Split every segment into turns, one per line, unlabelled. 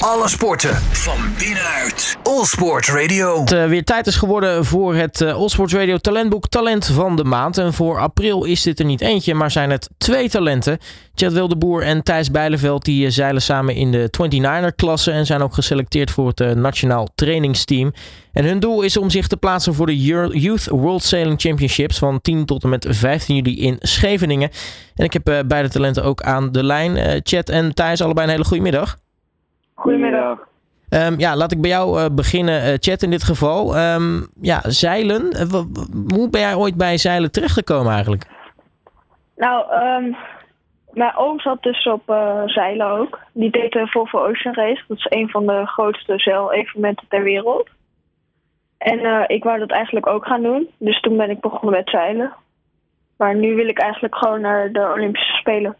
Alle sporten van binnenuit. All Sport Radio.
Het uh, weer tijd is geworden voor het uh, All Sports Radio talentboek Talent van de Maand. En voor april is dit er niet eentje, maar zijn het twee talenten. Chad Wildeboer en Thijs Bijleveld die uh, zeilen samen in de 29er-klasse en zijn ook geselecteerd voor het nationaal trainingsteam. En hun doel is om zich te plaatsen voor de Youth World Sailing Championships van 10 tot en met 15 juli in Scheveningen. En ik heb beide talenten ook aan de lijn. Chad en Thijs, allebei een hele goede middag.
Goedemiddag.
Um, ja, laat ik bij jou uh, beginnen, uh, Chat in dit geval. Um, ja, zeilen. Uh, hoe ben jij ooit bij zeilen terechtgekomen eigenlijk?
Nou, um, mijn oom zat dus op zeilen ook. Die deed de Volvo Ocean Race. Dat is een van de grootste zeilevenementen ter wereld. En ik wou dat eigenlijk ook gaan doen. Dus toen ben ik begonnen met zeilen. Maar nu wil ik eigenlijk gewoon naar de Olympische Spelen.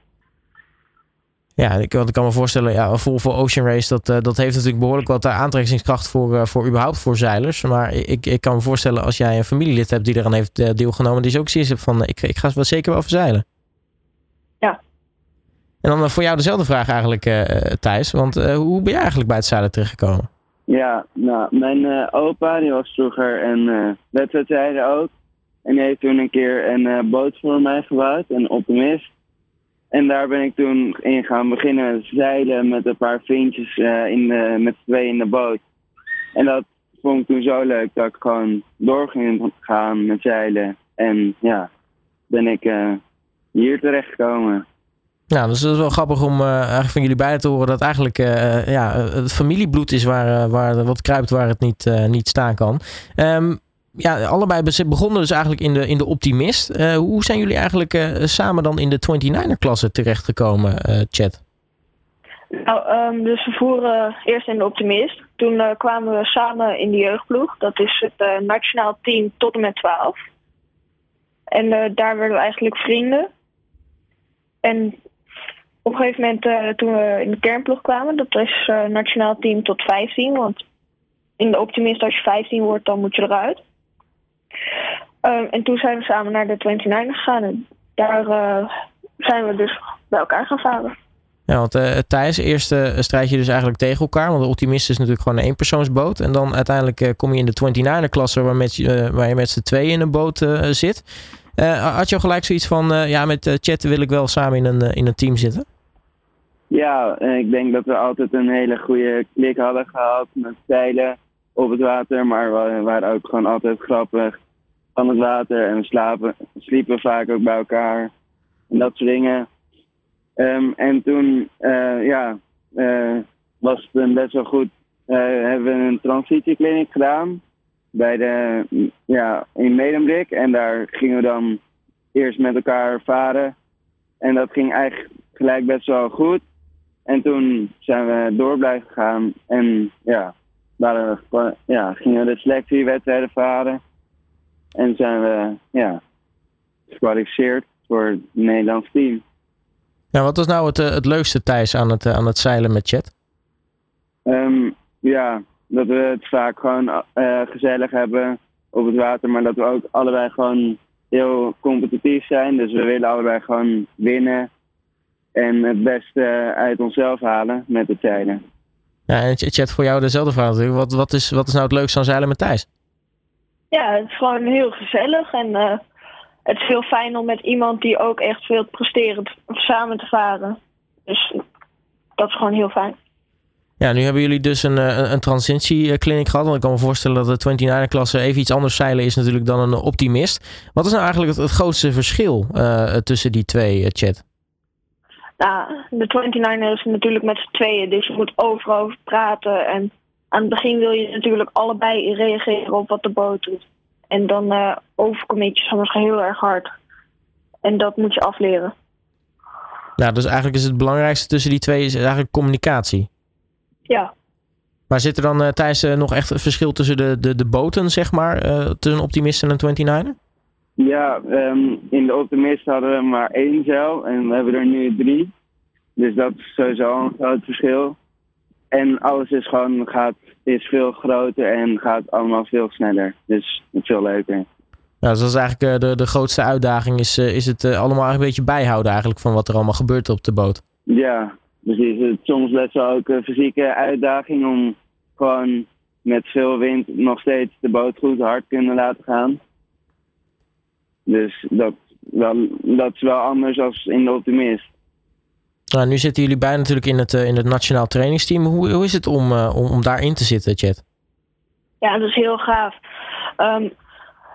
Ja, ik, ik kan me voorstellen, ja, Volvo Ocean Race, dat, uh, dat heeft natuurlijk behoorlijk wat aantrekkingskracht voor, uh, voor überhaupt voor zeilers. Maar ik, ik kan me voorstellen, als jij een familielid hebt die eraan heeft uh, deelgenomen, die is ook zoiets van, ik, ik ga wel zeker wel verzeilen.
Ja.
En dan voor jou dezelfde vraag eigenlijk, Thijs. Want hoe ben jij eigenlijk bij het zeilen terechtgekomen?
Ja, nou, mijn opa, die was vroeger een wedstrijdrijder ook. En die heeft toen een keer een boot voor mij gebouwd, een optimist. En daar ben ik toen in gaan beginnen zeilen met een paar vriendjes uh, in de, met twee in de boot. En dat vond ik toen zo leuk dat ik gewoon door ging gaan met zeilen. En ja, ben ik uh, hier terechtgekomen.
Nou, dus dat is wel grappig om uh, eigenlijk van jullie beiden te horen dat eigenlijk ja, het familiebloed is waar, waar wat kruipt waar het niet, niet staan kan. Um, ja, allebei begonnen dus eigenlijk in de, in de Optimist. Uh, hoe zijn jullie eigenlijk uh, samen dan in de 29er-klasse terechtgekomen, uh, Chat?
Nou, um, dus we voeren eerst in de Optimist. Toen kwamen we samen in de jeugdploeg. Dat is het nationaal team tot en met 12. En daar werden we eigenlijk vrienden. En op een gegeven moment toen we in de kernploeg kwamen, dat is nationaal team tot 15. Want in de Optimist als je 15 wordt, dan moet je eruit. Um, en toen zijn we samen naar de 29 gegaan. En daar uh, zijn we dus bij elkaar gaan varen.
Ja, want uh, Thijs, eerst uh, strijd je dus eigenlijk tegen elkaar. Want de Optimist is natuurlijk gewoon een eenpersoonsboot. En dan uiteindelijk uh, kom je in de 29er-klasse waar, met, waar je met z'n tweeën in een boot zit. had je al gelijk zoiets van, ja, met Chat wil ik wel samen in een, in een team zitten?
Ja, ik denk dat we altijd een hele goede klik hadden gehad met zeilen op het water. Maar we waren ook gewoon altijd grappig van het water. En we slapen, sliepen vaak ook bij elkaar. En dat soort dingen. Um, en toen, uh, ja, uh, was het best wel goed. Uh, hebben we een transitiekliniek gedaan. Bij de, ja, in Medemblik. En daar gingen we dan eerst met elkaar varen. En dat ging eigenlijk gelijk best wel goed. En toen zijn we door blijven gaan. En ja, waren we, ja, gingen we de selectiewedstrijden varen. En zijn we ja, gekwalificeerd voor het Nederlands team.
Ja, wat was nou het, eh, het leukste Thijs aan het, eh, aan het zeilen met Chat?
Um, ja, dat we het vaak gewoon uh, gezellig hebben op het water, maar dat we ook allebei gewoon heel competitief zijn. Dus we willen allebei gewoon winnen en het beste uit onszelf halen met het zeilen.
Ja, en chat voor jou dezelfde vraag natuurlijk. Wat, wat, is, wat is nou het leukste aan zeilen met Thijs?
Ja, het is gewoon heel gezellig en uh, het is heel fijn om met iemand die ook echt veel presteert samen te varen. Dus dat is gewoon heel fijn.
Ja, nu hebben jullie dus een, een, een transitiekliniek gehad. Want ik kan me voorstellen dat de 29-klasse even iets anders zeilen is natuurlijk dan een optimist. Wat is nou eigenlijk het, het grootste verschil uh, tussen die twee, uh, chat?
Nou, de 29 is natuurlijk met z'n tweeën, dus je moet overal over praten. En aan het begin wil je natuurlijk allebei reageren op wat de boot doet. En dan uh, overcommit je soms heel erg hard. En dat moet je afleren.
Nou, dus eigenlijk is het belangrijkste tussen die twee is eigenlijk communicatie.
Ja.
Maar zit er dan uh, tijdens uh, nog echt een verschil tussen de, de, de boten, zeg maar, tussen een optimist en een 29er?
Ja, um, in de optimist hadden we maar één zeil en we hebben er nu drie. Dus dat is sowieso een groot verschil. En alles is gewoon gaat, is veel groter en gaat allemaal veel sneller. Dus het is veel leuker.
Ja, dus dat is eigenlijk de, de grootste uitdaging. Is, is het allemaal een beetje bijhouden eigenlijk van wat er allemaal gebeurt op de boot?
Ja, Dus is het soms best wel ook een fysieke uitdaging om gewoon met veel wind nog steeds de boot goed hard kunnen laten gaan. Dus dat, wel, dat is wel anders dan in de optimist.
Nou, nu zitten jullie bij natuurlijk in het, in het nationaal trainingsteam. Hoe, hoe is het om, om, om daarin te zitten, Chet?
Ja, dat is heel gaaf. Ehm,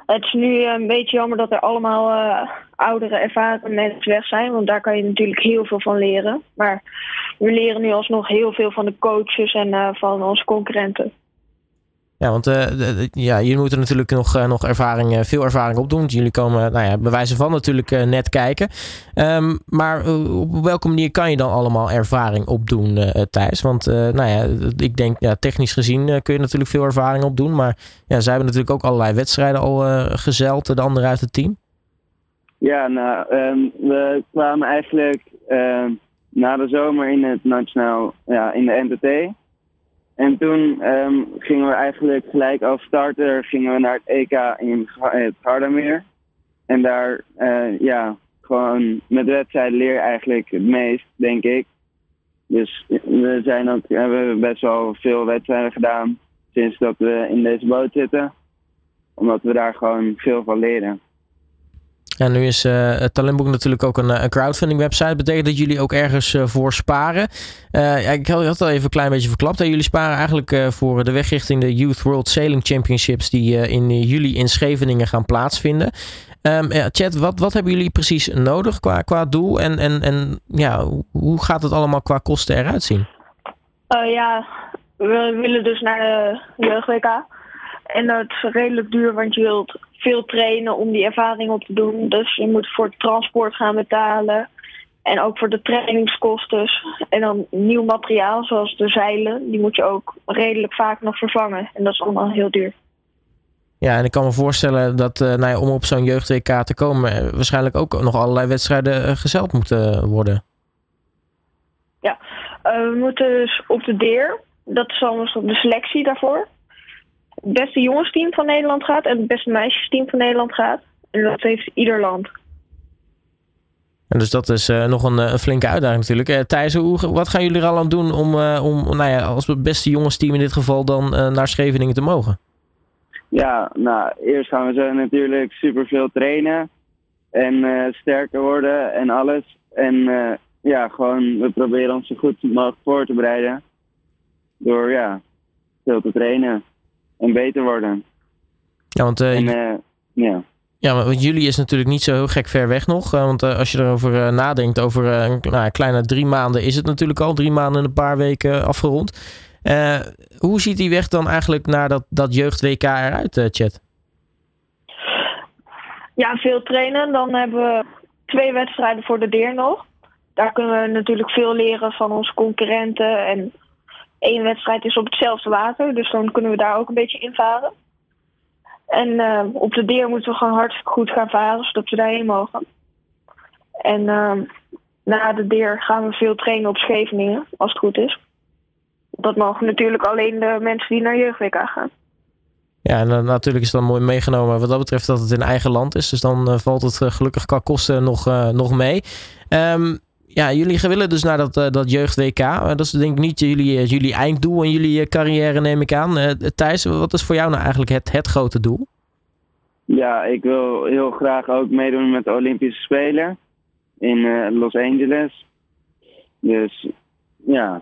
het is nu een beetje jammer dat er allemaal uh, oudere, ervaren mensen weg zijn. Want daar kan je natuurlijk heel veel van leren. Maar we leren nu alsnog heel veel van de coaches en uh, van onze concurrenten.
Ja, want uh, ja, jullie moeten natuurlijk nog, uh, nog ervaring, veel ervaring opdoen. Jullie komen, nou ja, bewijzen van natuurlijk net kijken. Um, maar op welke manier kan je dan allemaal ervaring opdoen, Thijs? Want nou ja, ik denk, ja, technisch gezien kun je natuurlijk veel ervaring opdoen. Maar ja, zij hebben natuurlijk ook allerlei wedstrijden al gezeild, de anderen uit het team.
Ja, nou, um, we kwamen eigenlijk ehm, na de zomer in het nationaal, ja, in de NTT. En toen um, gingen we eigenlijk gelijk als starter gingen we naar het EK in het Gardameer. En daar, uh, ja, gewoon met wedstrijden leer eigenlijk het meest, denk ik. Dus we zijn ook, hebben best wel veel wedstrijden gedaan sinds dat we in deze boot zitten. Omdat we daar gewoon veel van leren.
Ja, nu is uh, het Talentboek natuurlijk ook een, een crowdfunding website. Betekent dat jullie ook ergens uh, voor sparen? Ik had het al even een klein beetje verklapt. Jullie sparen eigenlijk voor de weg richting de Youth World Sailing Championships die in juli in Scheveningen gaan plaatsvinden. Um, ja, wat, wat hebben jullie precies nodig qua, qua doel? En, en, en ja, hoe gaat het allemaal qua kosten eruit zien?
ja, we willen dus naar de jeugd-WK. En dat is redelijk duur, want je wilt veel trainen om die ervaring op te doen. Dus je moet voor het transport gaan betalen. En ook voor de trainingskosten. En dan nieuw materiaal, zoals de zeilen, die moet je ook redelijk vaak nog vervangen. En dat is allemaal heel duur.
Ja, en ik kan me voorstellen dat uh, nou ja, om op zo'n jeugd-WK te komen, waarschijnlijk ook nog allerlei wedstrijden uh, gezeld moeten worden.
Ja, uh, we moeten dus op de deer. Dat is anders de selectie daarvoor het beste jongensteam van Nederland gaat en het beste meisjesteam van Nederland gaat. En dat heeft ieder land.
En dus dat is uh, nog een, een, flinke uitdaging natuurlijk. Uh, Thijs, hoe, wat gaan jullie er al aan doen om, uh, om nou ja, als het beste jongensteam in dit geval dan naar Scheveningen te mogen?
Ja, nou, eerst gaan we zo natuurlijk superveel trainen en sterker worden en alles. En ja, gewoon, we proberen ons zo goed mogelijk voor te bereiden door ja, veel te trainen en beter worden.
Ja, want, uh,
en, uh, ja.
Ja, want jullie is natuurlijk niet zo heel gek ver weg nog. Uh, want als je erover nadenkt, over nou, kleine drie maanden is het natuurlijk al. Drie maanden en een paar weken afgerond. hoe ziet die weg dan eigenlijk naar dat, dat jeugd-WK eruit, Chat?
Ja, veel trainen. Dan hebben we twee wedstrijden voor de deer nog. Daar kunnen we natuurlijk veel leren van onze concurrenten en één wedstrijd is op hetzelfde water. Dus dan kunnen we daar ook een beetje in varen. En uh, op de deer moeten we gewoon hartstikke goed gaan varen, zodat we daarheen mogen. En uh, na de deer gaan we veel trainen op Scheveningen, als het goed is. Dat mogen natuurlijk alleen de mensen die naar jeugd-WK gaan.
Ja, en uh, natuurlijk is dan mooi meegenomen wat dat betreft dat het in eigen land is. Dus dan valt het gelukkig qua kosten nog, nog mee. Um, ja, jullie willen dus naar dat, uh, dat jeugd-WK. Uh, dat is denk ik niet jullie, uh, jullie einddoel in jullie carrière, neem ik aan. Thijs, wat is voor jou nou eigenlijk het, het grote doel?
Ja, ik wil heel graag ook meedoen met de Olympische Spelen in Los Angeles. Dus ja,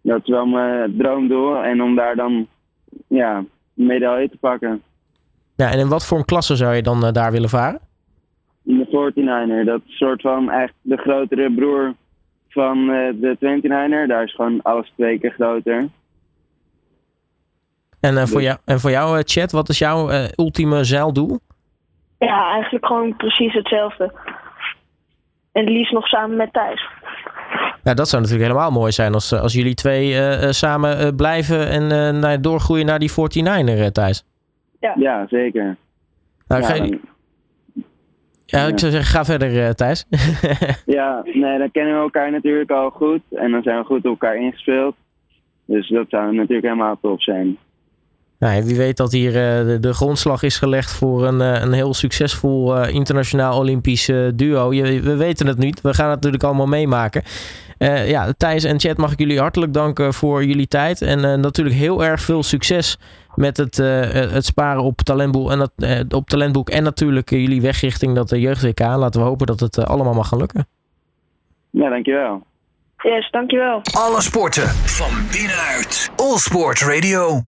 dat is wel mijn droomdoel. En om daar dan ja, een medaille te pakken.
Ja, en in wat voor een klasse zou je dan daar willen varen?
De 49er. Dat is soort van echt de grotere broer van uh, de 29er. Daar is gewoon alles twee keer groter.
En, uh, voor, dus- jou, en voor jou, uh, Chat, wat is jouw ultieme zeildoel?
Ja, eigenlijk gewoon precies hetzelfde. En het liefst nog samen met Thijs.
Ja, dat zou natuurlijk helemaal mooi zijn als, als jullie twee samen blijven en naar, doorgroeien naar die 49er, Thijs.
Ja, ja zeker.
Nou, ja, ja, ik zou zeggen, ga verder uh, Thijs.
ja, nee, dan kennen we elkaar natuurlijk al goed. En dan zijn we goed op elkaar ingespeeld. Dus dat zou natuurlijk helemaal top zijn.
Nou, wie weet dat hier uh, de, de, grondslag is gelegd voor een, uh, een heel succesvol internationaal Olympisch duo. Je, we weten het niet. We gaan het natuurlijk allemaal meemaken. ja, Thijs en Chat mag ik jullie hartelijk danken voor jullie tijd. En natuurlijk heel erg veel succes met het, het sparen op talentboek, en, dat, op talentboek. En natuurlijk jullie weg richting dat jeugd-WK. Laten we hopen dat het allemaal mag gaan lukken.
Ja, dankjewel.
Yes, dankjewel.
Alle sporten van binnenuit. All Sport Radio.